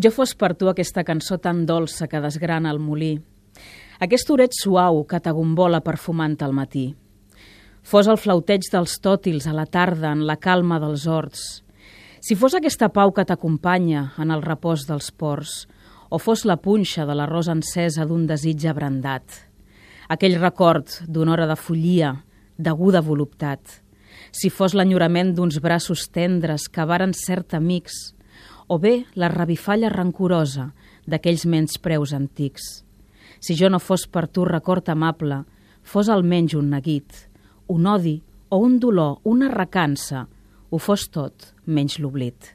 Jo fos per tu aquesta cançó tan dolça que desgrana el molí, aquest oret suau que t'agombola perfumant al matí. Fos el flauteig dels tòtils a la tarda en la calma dels horts. Si fos aquesta pau que t'acompanya en el repòs dels ports, o fos la punxa de l'arròs encesa d'un desig abrandat. Aquell record d'una hora de follia, d'aguda voluptat. Si fos l'enyorament d'uns braços tendres que varen cert amics, o bé la revifalla rancorosa d'aquells menyspreus antics. Si jo no fos per tu record amable, fos almenys un neguit, un odi o un dolor, una recança, ho fos tot menys l'oblit.